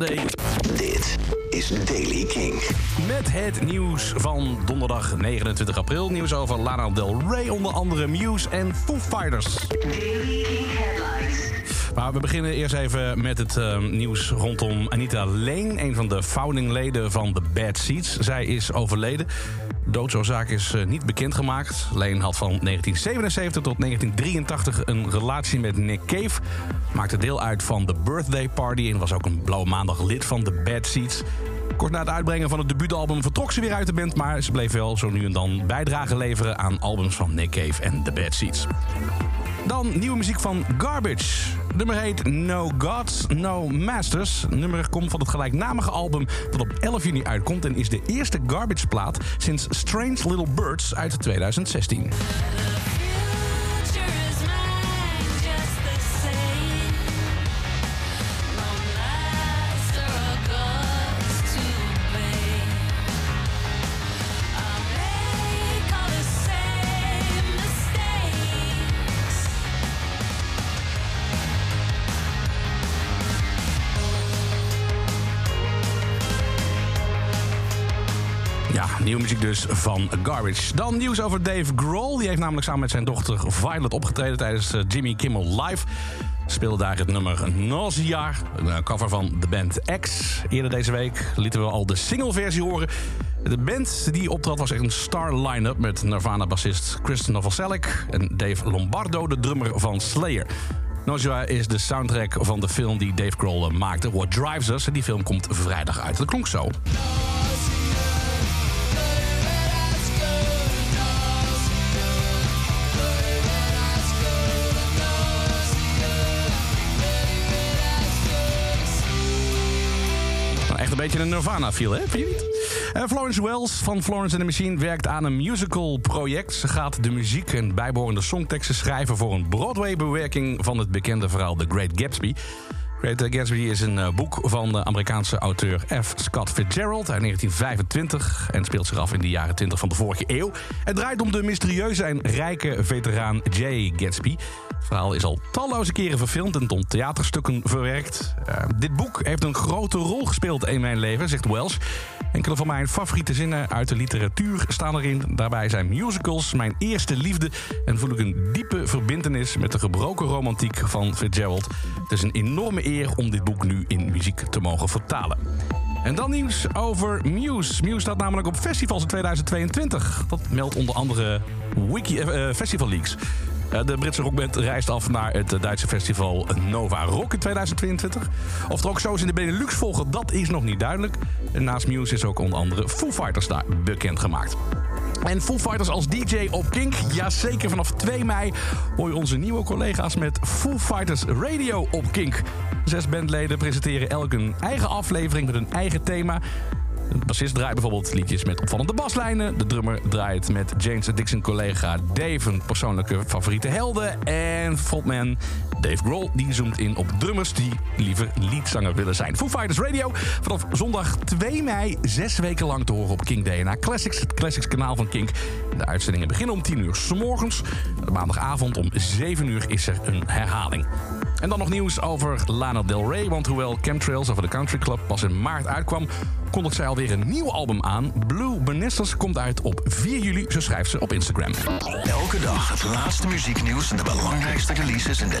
Dit is Daily King. Met het nieuws van donderdag 29 april. Nieuws over Lana Del Rey, onder andere Muse en Foo Fighters. Maar we beginnen eerst even met het eh, nieuws rondom Anita Lane... een van de foundingleden van The Bad Seeds. Zij is overleden. Doodsoorzaak is uh, niet bekendgemaakt. Lane had van 1977 tot 1983 een relatie met Nick Cave. Maakte deel uit van The Birthday Party... en was ook een blauwe maandag lid van The Bad Seeds... Kort na het uitbrengen van het debuutalbum vertrok ze weer uit de band... maar ze bleef wel zo nu en dan bijdrage leveren aan albums van Nick Cave en The Bad Seeds. Dan nieuwe muziek van Garbage. Nummer heet No Gods, No Masters. Nummer komt van het gelijknamige album dat op 11 juni uitkomt... en is de eerste Garbage-plaat sinds Strange Little Birds uit 2016. Ja, nieuwe muziek dus van Garbage. Dan nieuws over Dave Grohl. Die heeft namelijk samen met zijn dochter Violet opgetreden tijdens eh, Jimmy Kimmel Live. Speelde daar het nummer Nausea, een eh, cover van de band X. Eerder deze week lieten we al de singleversie horen. De band die optrad was echt een star line-up met Nirvana-bassist Chris Novoselic en Dave Lombardo, de drummer van Slayer. Nausea is de soundtrack van de film die Dave Grohl eh, maakte, What Drives Us. En die film komt vrijdag uit. Dat klonk zo. Echt een beetje een Nirvana feel, hè? Vind je niet? Uh, Florence Wells van Florence and the Machine werkt aan een musical project. Ze gaat de muziek en bijbehorende songteksten schrijven... voor een Broadway-bewerking van het bekende verhaal The Great Gatsby. Great Gatsby is een uh, boek van de Amerikaanse auteur F. Scott Fitzgerald uit 1925... en speelt zich af in de jaren 20 van de vorige eeuw. Het draait om de mysterieuze en rijke veteraan Jay Gatsby... Het verhaal is al talloze keren verfilmd en tot theaterstukken verwerkt. Uh, dit boek heeft een grote rol gespeeld in mijn leven, zegt Welsh. Enkele van mijn favoriete zinnen uit de literatuur staan erin. Daarbij zijn musicals mijn eerste liefde... en voel ik een diepe verbindenis met de gebroken romantiek van Fitzgerald. Het is een enorme eer om dit boek nu in muziek te mogen vertalen. En dan nieuws over Muse. Muse staat namelijk op festivals in 2022. Dat meldt onder andere Wiki, uh, Festival Leaks. De Britse rockband reist af naar het Duitse festival Nova Rock in 2022. Of er ook shows in de Benelux volgen, dat is nog niet duidelijk. Naast Muse is ook onder andere Foo Fighters daar bekendgemaakt. En Foo Fighters als DJ op Kink. Jazeker, vanaf 2 mei hoor je onze nieuwe collega's met Foo Fighters Radio op Kink. Zes bandleden presenteren elk een eigen aflevering met een eigen thema. De bassist draait bijvoorbeeld liedjes met opvallende baslijnen. De drummer draait met James Dixon-collega Dave een persoonlijke favoriete helden. En frontman Dave Grohl die zoomt in op drummers die liever liedzanger willen zijn. Foo Fighters Radio vanaf zondag 2 mei zes weken lang te horen op King DNA Classics, het Classics kanaal van Kink. De uitzendingen beginnen om 10 uur s morgens. Maandagavond om 7 uur is er een herhaling. En dan nog nieuws over Lana Del Rey. Want hoewel Chemtrails over de Country Club pas in maart uitkwam... kondigt zij alweer een nieuw album aan. Blue Bananas komt uit op 4 juli, zo schrijft ze op Instagram. Elke dag het laatste muzieknieuws en de belangrijkste releases in de